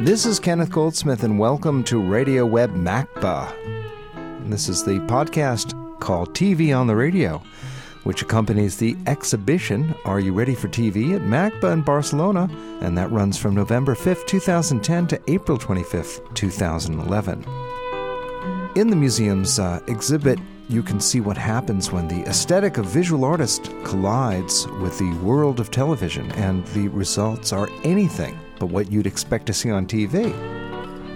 This is Kenneth Goldsmith, and welcome to Radio Web MACBA. This is the podcast called TV on the Radio, which accompanies the exhibition Are You Ready for TV at MACBA in Barcelona, and that runs from November 5th, 2010 to April 25th, 2011. In the museum's uh, exhibit, you can see what happens when the aesthetic of visual artists collides with the world of television, and the results are anything but what you'd expect to see on TV.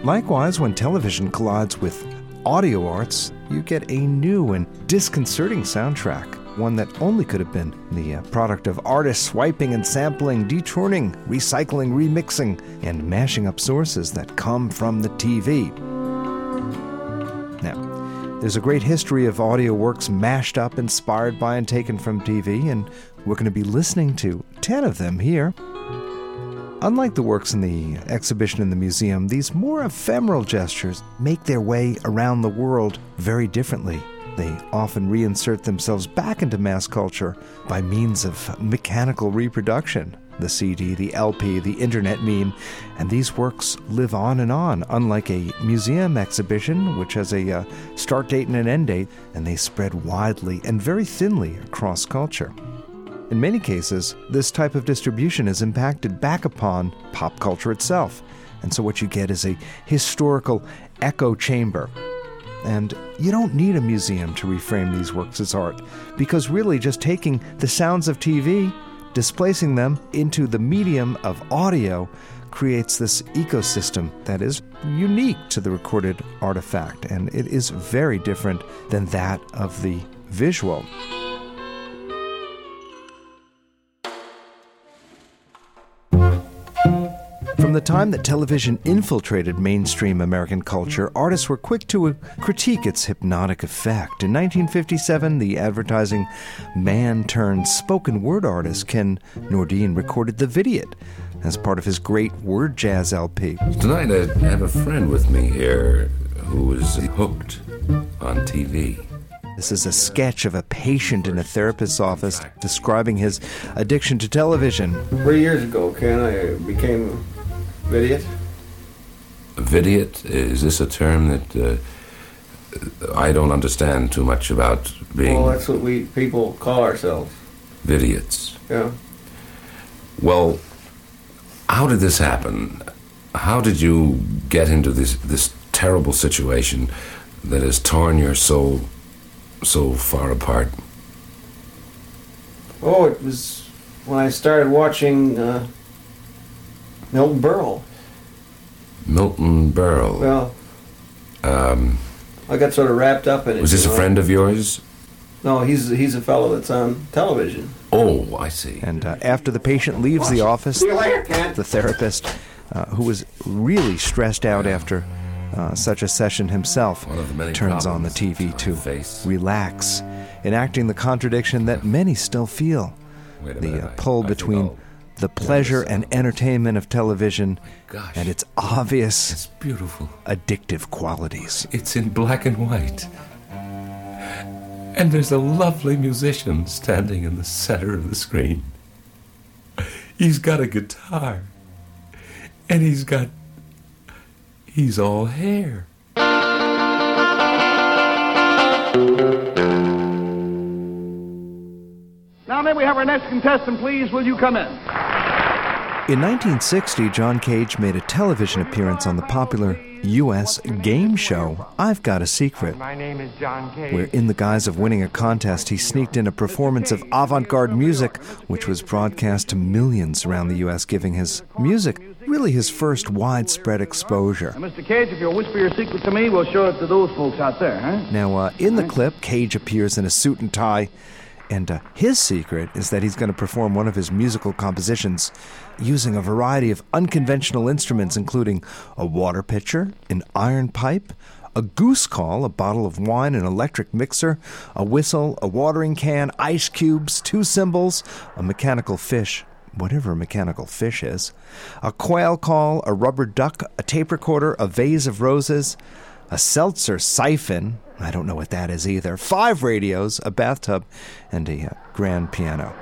Likewise, when television collides with audio arts, you get a new and disconcerting soundtrack, one that only could have been the uh, product of artists swiping and sampling, deturning, recycling, remixing, and mashing up sources that come from the TV. There's a great history of audio works mashed up, inspired by, and taken from TV, and we're going to be listening to 10 of them here. Unlike the works in the exhibition in the museum, these more ephemeral gestures make their way around the world very differently. They often reinsert themselves back into mass culture by means of mechanical reproduction. The CD, the LP, the internet meme, and these works live on and on, unlike a museum exhibition, which has a uh, start date and an end date, and they spread widely and very thinly across culture. In many cases, this type of distribution is impacted back upon pop culture itself. And so what you get is a historical echo chamber. And you don't need a museum to reframe these works as art, because really just taking the sounds of TV, displacing them into the medium of audio, creates this ecosystem that is unique to the recorded artifact, and it is very different than that of the visual. From the time that television infiltrated mainstream American culture, artists were quick to critique its hypnotic effect. In 1957, the advertising man turned spoken word artist Ken Nordine recorded The Vidiot as part of his great word jazz LP. Tonight, I have a friend with me here who is hooked on TV. This is a sketch of a patient in a therapist's office describing his addiction to television. Three years ago, Ken, I became Vidiot? Vidiot? Is this a term that uh, I don't understand too much about being. Well, that's what we people call ourselves. Vidiots. Yeah. Well, how did this happen? How did you get into this this terrible situation that has torn your soul so far apart? Oh, it was when I started watching uh, Milton Berle. Milton Berle. Well, Um, I got sort of wrapped up in it. was this a know. friend of yours? No, he's he's a fellow that's on television. Oh, I see. And uh, after the patient leaves the office, See you later, Ken. the therapist, uh, who was really stressed out after uh, such a session himself, One of the many turns on the TV to face. relax, enacting the contradiction that many still feel Wait a the minute, uh, pull I think between I'll- the pleasure and entertainment of television oh Gosh. and its obvious It's beautiful. addictive qualities. It's in black and white. And there's a lovely musician standing in the center of the screen. He's got a guitar. And he's got. He's all hair. Now, may we have our next contestant, please? Will you come in? In 1960, John Cage made a television appearance on the popular U.S. game show I've Got a Secret. My name is John Cage. where, in the guise of winning a contest, he sneaked in a performance of avant garde music, which was broadcast to millions around the U.S., giving his music really his first widespread exposure. Now, Mr. Cage, if you'll whisper your secret to me, we'll show it to those folks out there, huh? Now, uh, in the clip, Cage appears in a suit and tie, and uh, his secret is that he's going to perform one of his musical compositions using a variety of unconventional instruments, including a water pitcher, an iron pipe, a goose call, a bottle of wine, an electric mixer, a whistle, a watering can, ice cubes, two cymbals, a mechanical fish, whatever a mechanical fish is, a quail call, a rubber duck, a tape recorder, a vase of roses, a seltzer siphon, I don't know what that is either. Five radios, a bathtub, and a uh, grand piano.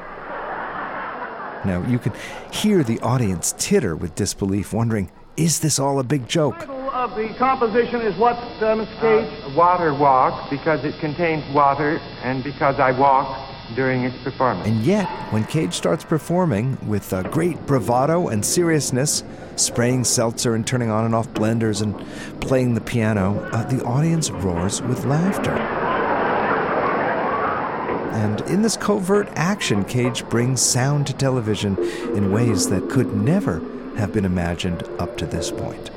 Now, you can hear the audience titter with disbelief, wondering, is this all a big joke? title of the composition is what, uh, Mr. Cage? Uh, water Walk because it contains water and because I walk during its performance. And yet, when Cage starts performing with uh, great bravado and seriousness, spraying seltzer and turning on and off blenders and playing the piano, uh, the audience roars with laughter. And in this covert action, Cage brings sound to television in ways that could never have been imagined up to this point.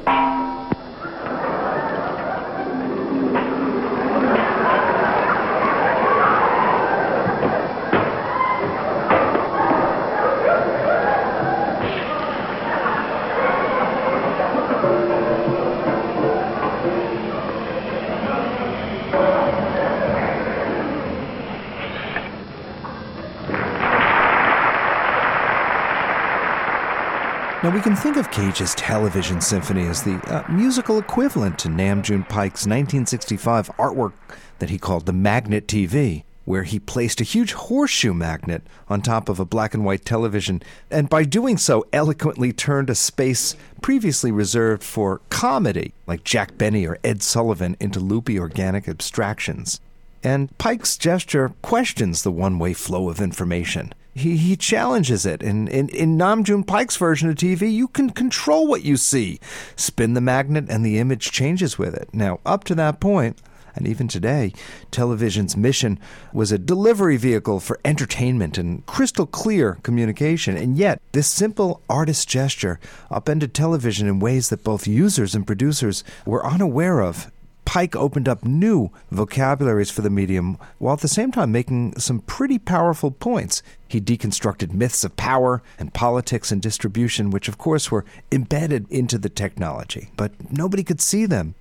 Now, we can think of Cage's television symphony as the uh, musical equivalent to Nam June Paik's 1965 artwork that he called the Magnet TV, where he placed a huge horseshoe magnet on top of a black and white television, and by doing so, eloquently turned a space previously reserved for comedy, like Jack Benny or Ed Sullivan, into loopy organic abstractions. And Paik's gesture questions the one way flow of information. He, he challenges it. In, in, in Nam June Paik's version of TV, you can control what you see. Spin the magnet and the image changes with it. Now, up to that point, and even today, television's mission was a delivery vehicle for entertainment and crystal clear communication. And yet, this simple artist gesture upended television in ways that both users and producers were unaware of Paik opened up new vocabularies for the medium while at the same time making some pretty powerful points. He deconstructed myths of power and politics and distribution, which of course were embedded into the technology, but nobody could see them.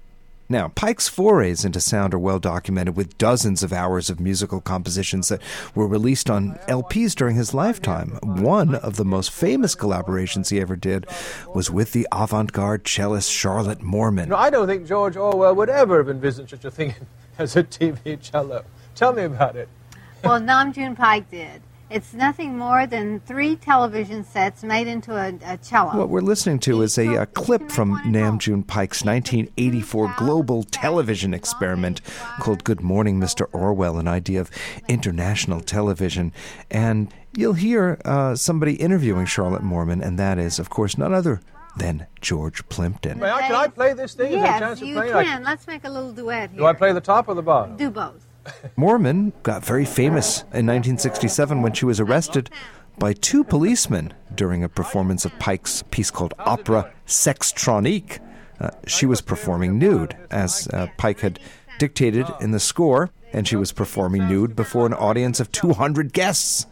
Now, Paik's forays into sound are well documented with dozens of hours of musical compositions that were released on LPs during his lifetime. One of the most famous collaborations he ever did was with the avant garde cellist Charlotte Moorman. No, I don't think George Orwell would ever have envisioned such a thing as a TV cello. Tell me about it. Well, Nam June Paik did. It's nothing more than three television sets made into a, a cello. What we're listening to is a, a, clip from Nam June Paik's 1984 global television experiment called Good Morning, Mr. Orwell, an idea of international television. And you'll hear uh, somebody interviewing Charlotte Moorman, and that is, of course, none other than George Plimpton. May I, can I play this thing? Yes, you can. Let's make a little duet here. Do I play the top or the bottom? Do both. Moorman got very famous in 1967 when she was arrested by two policemen during a performance of Paik's piece called Opera Sextronique. Uh, she was performing nude, as uh, Paik had dictated in the score, and she was performing nude before an audience of 200 guests.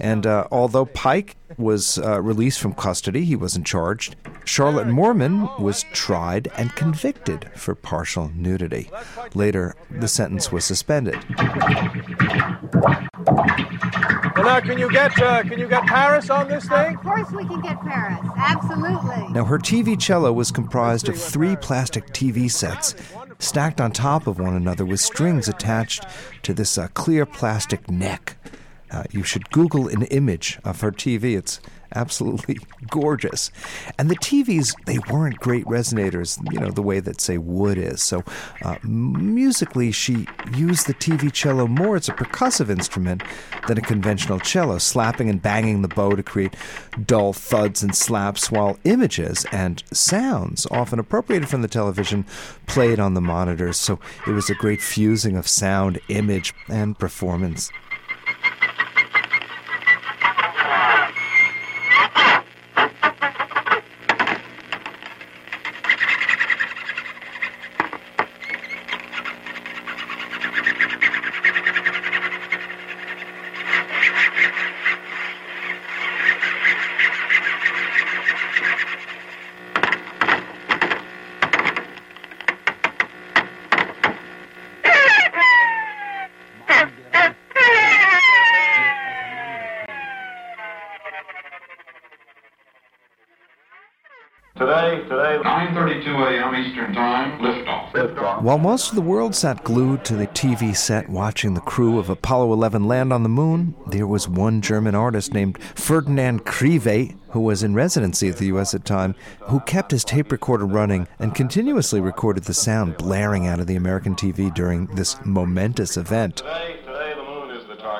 And uh, although Paik was uh, released from custody, he wasn't charged. Charlotte Moorman was tried and convicted for partial nudity. Later, the sentence was suspended. Well, now, can you get uh, can you get Paris on this thing? Of course, we can get Paris. Absolutely. Now, her TV cello was comprised of three plastic TV sets stacked on top of one another with strings attached to this uh, clear plastic neck. Uh, you should Google an image of her TV. It's absolutely gorgeous. And the TVs, they weren't great resonators, you know, the way that, say, wood is. So uh, musically, she used the TV cello more as a percussive instrument than a conventional cello, slapping and banging the bow to create dull thuds and slaps, while images and sounds, often appropriated from the television, played on the monitors. So it was a great fusing of sound, image, and performance. While most of the world sat glued to the TV set watching the crew of Apollo 11 land on the moon, there was one German artist named Ferdinand Kriwet, who was in residency at the U.S. at the time, who kept his tape recorder running and continuously recorded the sound blaring out of the American TV during this momentous event.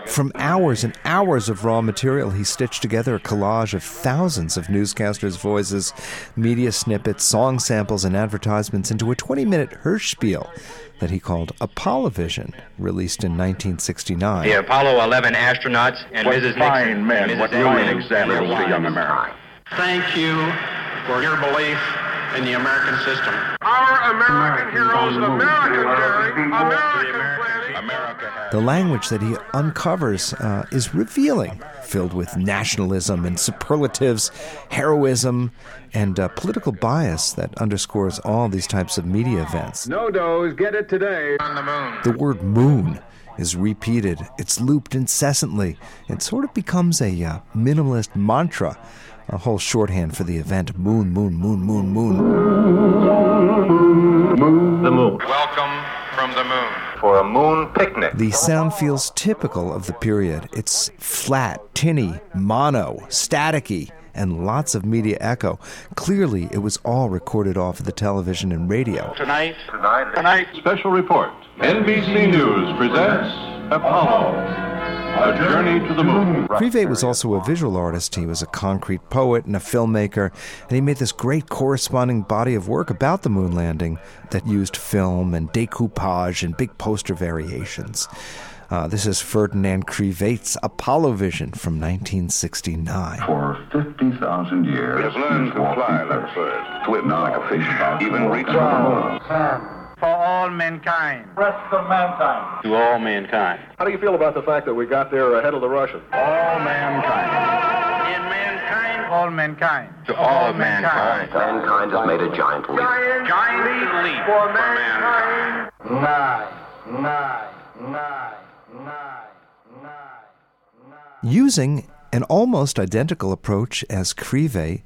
From hours and hours of raw material, he stitched together a collage of thousands of newscasters' voices, media snippets, song samples, and advertisements into a 20 minute Hörspiel that he called Apollovision, released in 1969. The Apollo 11 astronauts and what Mrs. fine Nixon. men, and what Mrs. brilliant Ellen examples to young. America. Thank you for your belief in the American system. Our American heroes, American daring, American planning. America has The language that he uncovers uh, is revealing, filled with nationalism and superlatives, heroism, and uh, political bias that underscores all these types of media events. No dose, get it today. On the moon. The word moon is repeated, it's looped incessantly. It sort of becomes a uh, minimalist mantra, a whole shorthand for the event moon, moon, moon, moon, moon. The moon. Welcome from the moon. For a moon picnic. The sound feels typical of the period. It's flat, tinny, mono, staticky, and lots of media echo. Clearly, it was all recorded off of the television and radio. Tonight, tonight. tonight, Special report. NBC News presents Apollo, a journey to the moon. Kriwet was also a visual artist. He was a concrete poet and a filmmaker, and he made this great corresponding body of work about the moon landing that used film and decoupage and big poster variations. Uh, this is Ferdinand Kriwet's Apollo Vision from 1969. For 50,000 years, We have learned to fly like birds, swim like a fish, even reach the moon. For all mankind. Rest of mankind. To all mankind. How do you feel about the fact that we got there ahead of the Russians? All mankind. In mankind, all mankind. To all mankind. Mankind has made a giant leap. Giant leap for mankind. Nine, nine, nine, nine, nine, nine. Using an almost identical approach as Kriwet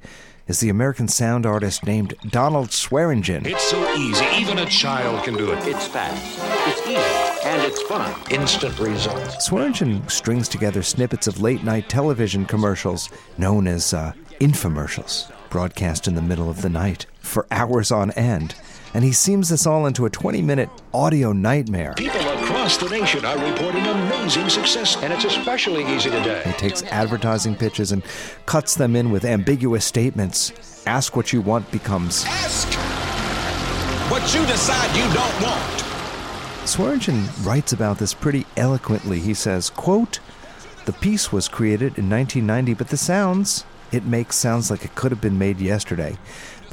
is the American sound artist named Donald Swearingen. It's so easy, even a child can do it. It's fast, it's easy, and it's fun. Instant results. Swearingen strings together snippets of late night television commercials known as uh, infomercials, broadcast in the middle of the night for hours on end. And he seams this all into a 20 minute audio nightmare. People across the nation are reporting amazing success, and it's especially easy today. He takes advertising pitches and cuts them in with ambiguous statements. Ask what you want becomes Ask what you decide you don't want. Swearingen writes about this pretty eloquently. He says, quote, The piece was created in 1990, but the sounds it makes sounds like it could have been made yesterday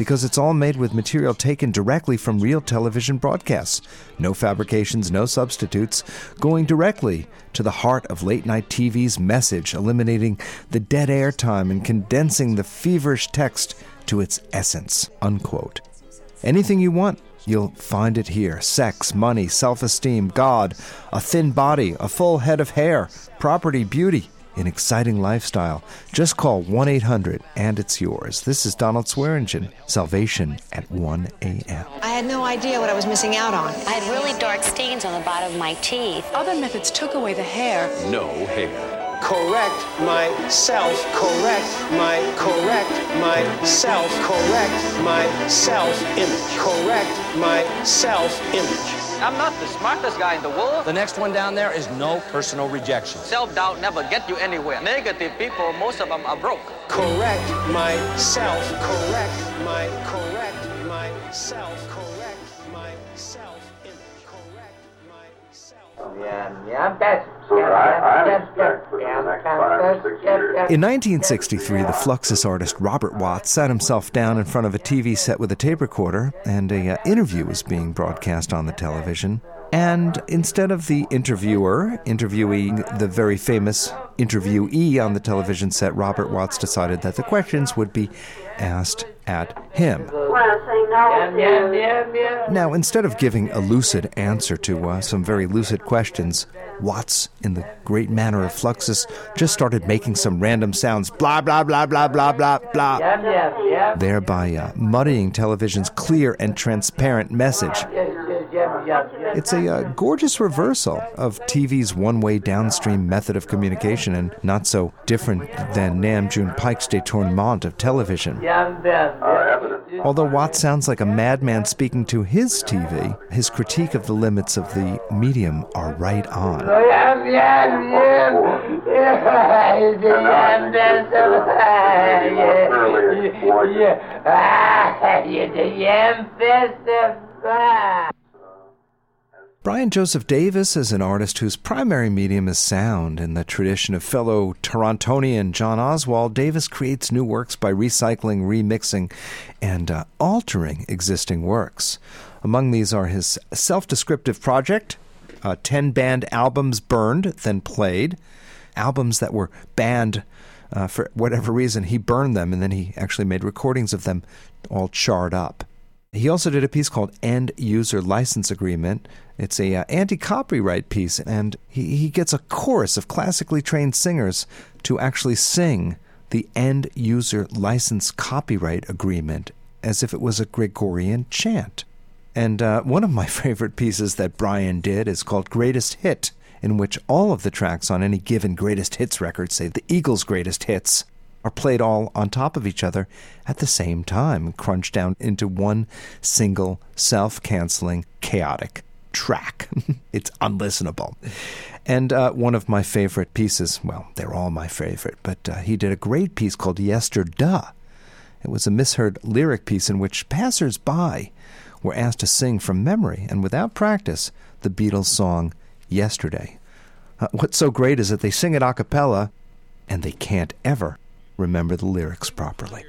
because it's all made with material taken directly from real television broadcasts. No fabrications, no substitutes, going directly to the heart of late night TV's message, eliminating the dead air time and condensing the feverish text to its essence. Unquote. Anything you want, you'll find it here sex, money, self esteem, God, a thin body, a full head of hair, property, beauty, an exciting lifestyle. Just call 1 800 and it's yours. This is Donald Swearingen. Salvation at 1 a.m. I had no idea what I was missing out on. I had really dark stains on the bottom of my teeth. Other methods took away the hair. No hair. Correct myself, correct my, correct myself, correct my self-image, correct my self-image. I'm not the smartest guy in the world. The next one down there is no personal rejection. Self-doubt never get you anywhere. Negative people, most of them are broke. Correct myself, correct my, correct myself, In 1963, the Fluxus artist Robert Watts sat himself down in front of a TV set with a tape recorder, and a uh, interview was being broadcast on the television. And instead of the interviewer interviewing the very famous interviewee on the television set, Robert Watts decided that the questions would be asked at him. Now, instead of giving a lucid answer to uh, some very lucid questions, Watts, in the great manner of Fluxus, just started making some random sounds blah, blah, blah, blah, blah, blah, blah, thereby uh, muddying television's clear and transparent message. It's a uh, gorgeous reversal of TV's one way downstream method of communication and not so different than Nam June Paik's détournement of television. Although Watts sounds like a madman speaking to his TV, his critique of the limits of the medium are right on. Brian Joseph Davis is an artist whose primary medium is sound. In the tradition of fellow Torontonian John Oswald, Davis creates new works by recycling, remixing, and uh, altering existing works. Among these are his self descriptive project, uh, 10 band albums burned, then played, albums that were banned uh, for whatever reason. He burned them, and then he actually made recordings of them all charred up. He also did a piece called End User License Agreement. It's a uh, anti-copyright piece, and he, he gets a chorus of classically trained singers to actually sing the End User License Copyright Agreement as if it was a Gregorian chant. And uh, one of my favorite pieces that Brian did is called Greatest Hit, in which all of the tracks on any given Greatest Hits record, say the Eagles' Greatest Hits, are played all on top of each other at the same time, crunched down into one single, self canceling, chaotic track. it's unlistenable. And uh, one of my favorite pieces, well, they're all my favorite, but uh, he did a great piece called Yesterday. It was a misheard lyric piece in which passers by were asked to sing from memory and without practice the Beatles song Yesterday. Uh, what's so great is that they sing it a cappella and they can't ever remember the lyrics properly.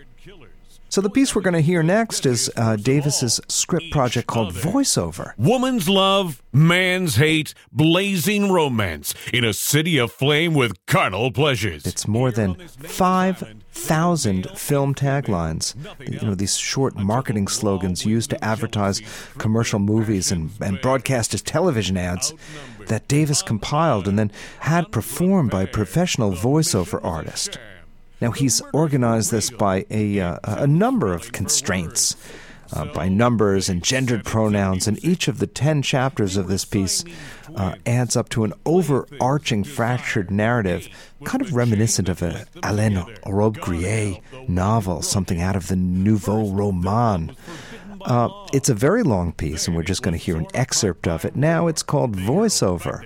So the piece we're going to hear next is uh, Davis's script project called Voiceover. Woman's love, man's hate, blazing romance in a city aflame with carnal pleasures. It's more than 5,000 film taglines. You know, these short marketing slogans used to advertise commercial movies and, and broadcast as television ads that Davis compiled and then had performed by a professional voiceover artist. Now, he's organized this by a, uh, a number of constraints, uh, by numbers and gendered pronouns, and each of the 10 chapters of this piece uh, adds up to an overarching fractured narrative, kind of reminiscent of a Alain Robbe-Grillet novel, something out of the Nouveau Roman. Uh, it's a very long piece, and we're just going to hear an excerpt of it. Now it's called Voiceover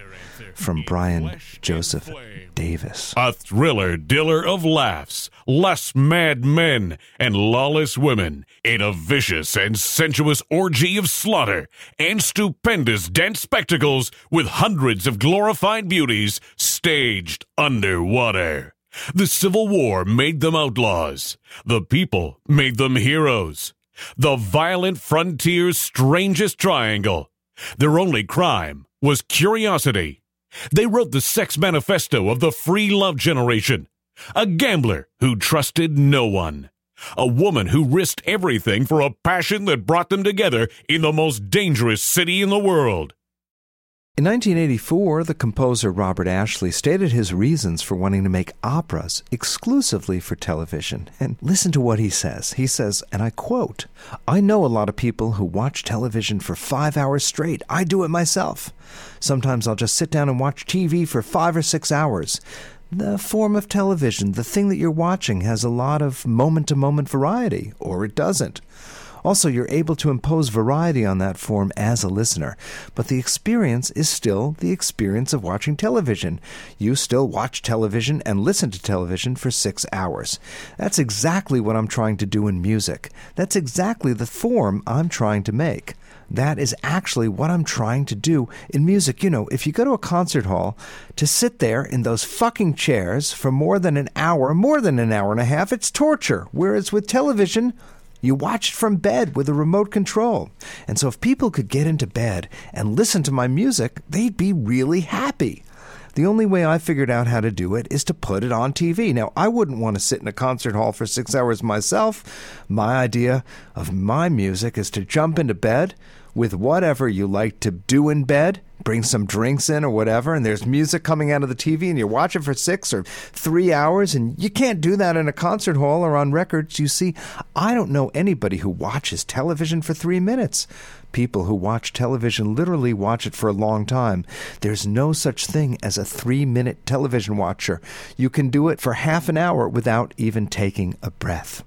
from Brian Joseph Davis. A thriller diller of laughs, less mad men, and lawless women in a vicious and sensuous orgy of slaughter and stupendous dance spectacles with hundreds of glorified beauties staged underwater. The Civil War made them outlaws. The people made them heroes. The violent frontier's strangest triangle. Their only crime was curiosity they wrote the sex manifesto of the free love generation. A gambler who trusted no one. A woman who risked everything for a passion that brought them together in the most dangerous city in the world. In 1984, the composer Robert Ashley stated his reasons for wanting to make operas exclusively for television. And listen to what he says. He says, and I quote, I know a lot of people who watch television for five hours straight. I do it myself. Sometimes I'll just sit down and watch TV for five or six hours. The form of television, the thing that you're watching, has a lot of moment to moment variety, or it doesn't. Also, you're able to impose variety on that form as a listener, but the experience is still the experience of watching television. You still watch television and listen to television for six hours. That's exactly what I'm trying to do in music. That's exactly the form I'm trying to make. That is actually what I'm trying to do in music. You know, if you go to a concert hall, to sit there in those fucking chairs for more than an hour, more than an hour and a half, it's torture. Whereas with television, you watched from bed with a remote control. And so if people could get into bed and listen to my music, they'd be really happy. The only way I figured out how to do it is to put it on TV. Now, I wouldn't want to sit in a concert hall for six hours myself. My idea of my music is to jump into bed with whatever you like to do in bed, bring some drinks in or whatever, and there's music coming out of the TV, and you watch it for six or three hours, and you can't do that in a concert hall or on records. You see, I don't know anybody who watches television for three minutes. People who watch television literally watch it for a long time. There's no such thing as a three minute television watcher. You can do it for half an hour without even taking a breath.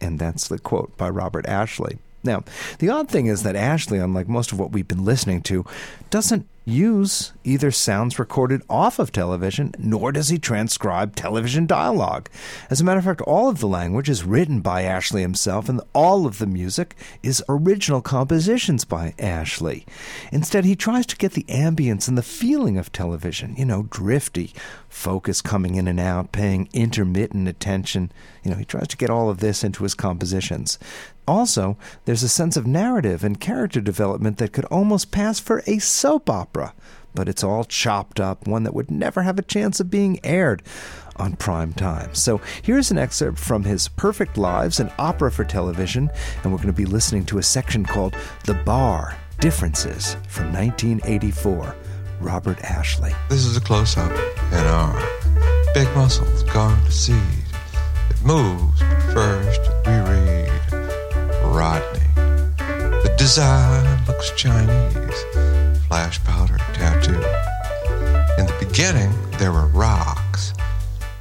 And that's the quote by Robert Ashley. Now, the odd thing is that Ashley, unlike most of what we've been listening to, doesn't use either sounds recorded off of television, nor does he transcribe television dialogue. As a matter of fact, all of the language is written by Ashley himself, and all of the music is original compositions by Ashley. Instead, he tries to get the ambience and the feeling of television, you know, drifty, focus coming in and out, paying intermittent attention. You know, he tries to get all of this into his compositions. Also, there's a sense of narrative and character development that could almost pass for a soap opera, but it's all chopped up, one that would never have a chance of being aired on prime time. So here's an excerpt from his Perfect Lives, an opera for television, and we're going to be listening to a section called The Bar Differences from 1984. Robert Ashley. This is a close up in our big muscles guard to seed. It moves, but first we Rodney. The design looks Chinese, flash powder tattoo. In the beginning, there were rocks.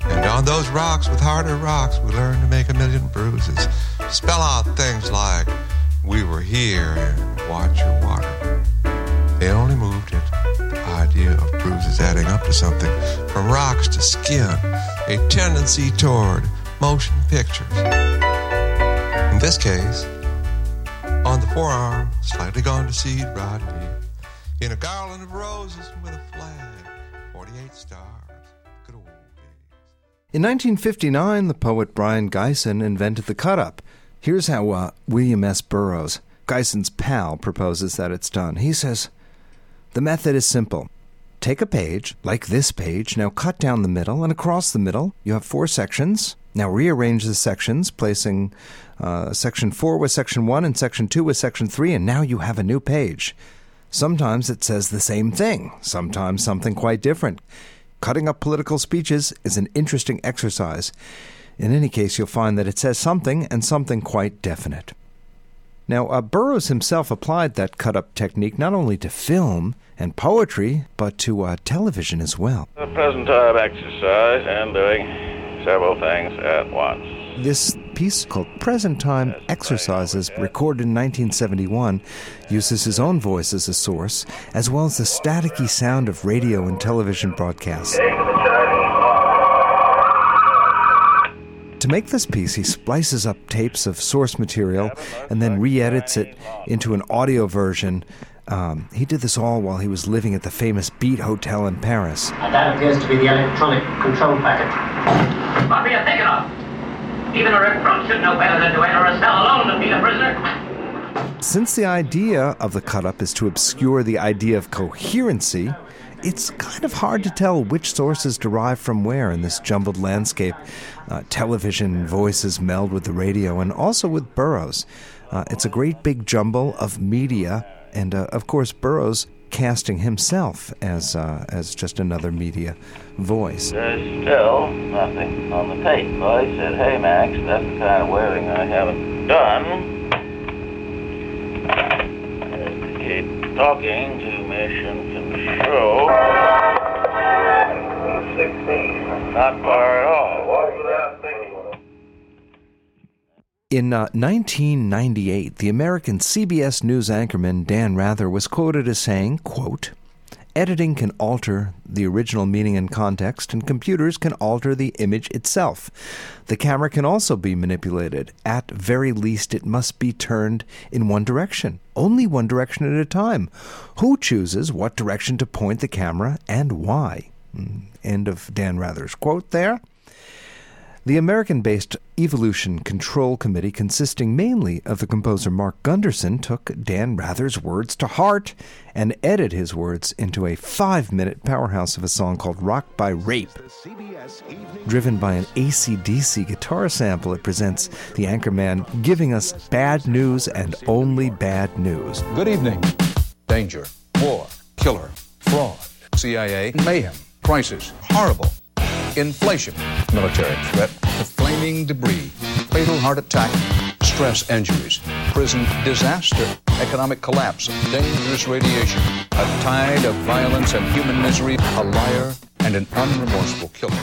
And on those rocks, with harder rocks, we learned to make a million bruises. Spell out things like, we were here and watch your water. They only moved it the idea of bruises adding up to something, from rocks to skin, a tendency toward motion pictures. In this case, on the forearm, slightly gone to seed, Rodney, in a garland of roses with a flag, 48 stars. Good old days. In 1959, the poet Brion Gysin invented the cut up. Here's how uh, William S. Burroughs, Gysin's pal, proposes that it's done. He says, the method is simple. Take a page, like this page, now cut down the middle and across the middle. You have four sections. Now rearrange the sections, placing uh, section 4 with section 1 and section 2 with section 3, and now you have a new page. Sometimes it says the same thing, sometimes something quite different. Cutting up political speeches is an interesting exercise. In any case, you'll find that it says something and something quite definite. Now, uh, Burroughs himself applied that cut up technique not only to film and poetry, but to uh, television as well. The present time exercise and doing several things at once. This piece called Present Time Exercises, recorded in 1971, uses his own voice as a source, as well as the staticky sound of radio and television broadcasts. To make this piece, he splices up tapes of source material and then re edits it into an audio version. Um, he did this all while he was living at the famous Beat Hotel in Paris. And that appears to be the electronic control packet. What thinking of? Even a recruit should know better than to enter a cell alone beat a prisoner. Since the idea of the cut up is to obscure the idea of coherency, it's kind of hard to tell which sources derive from where in this jumbled landscape. Uh, television voices meld with the radio and also with Burroughs. Uh, it's a great big jumble of media, and uh, of course, Burroughs casting himself as uh, as just another media voice. There's still nothing on the tape. I said, hey, Max, that's the kind of wearing I haven't done. Keep talking to Mission Control. Not far at all. In uh, 1998, the American CBS News anchorman Dan Rather was quoted as saying, quote, Editing can alter the original meaning and context, and computers can alter the image itself. The camera can also be manipulated. At very least, it must be turned in one direction, only one direction at a time. Who chooses what direction to point the camera and why? Mm, end of Dan Rather's quote there. The American based Evolution Control Committee, consisting mainly of the composer Mark Gunderson, took Dan Rather's words to heart and edited his words into a five minute powerhouse of a song called Rocked by Rape. Driven by an ACDC guitar sample, it presents the anchorman giving us bad news and only bad news. Good evening. Danger, war, killer, fraud, CIA, mayhem, crisis, horrible, inflation, military threat, the flaming debris, fatal heart attack, stress injuries, prison disaster, economic collapse, dangerous radiation, a tide of violence and human misery, a liar, and an unremorseful killer.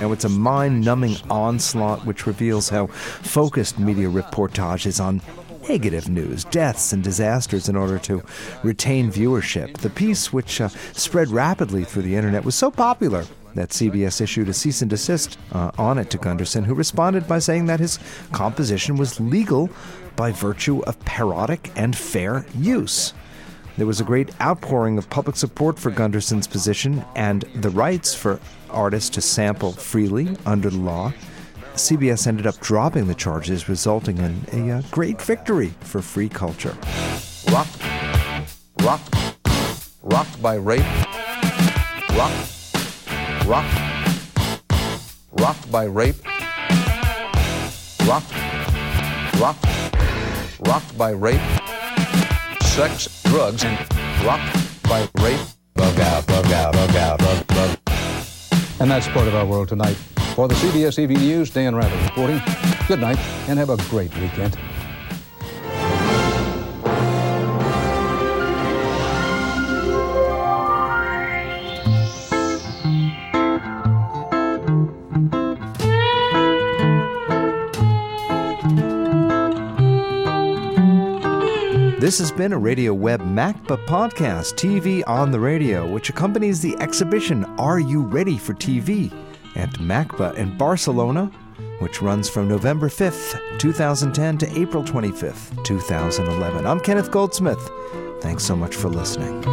Now, it's a mind numbing onslaught which reveals how focused media reportage is on negative news, deaths, and disasters in order to retain viewership. The piece, which uh, spread rapidly through the internet, was so popular that CBS issued a cease and desist uh, on it to Gunderson, who responded by saying that his composition was legal by virtue of parodic and fair use. There was a great outpouring of public support for Gunderson's position and the rights for artists to sample freely under the law. CBS ended up dropping the charges, resulting in a uh, great victory for free culture. Rocked, rocked, rocked by rape, rocked, rocked, rocked by rape, rocked, rocked, rocked by rape, sex, drugs, and rocked by rape. Bug out, bug out, bug out, bug, bug. And that's part of our world tonight. For the CBS EV News, Dan Rather reporting. Good night and have a great weekend. This has been a Radio Web MACBA podcast, TV on the Radio, which accompanies the exhibition Are You Ready for TV? at MACBA in Barcelona, which runs from November 5th, 2010 to April 25th, 2011. I'm Kenneth Goldsmith. Thanks so much for listening.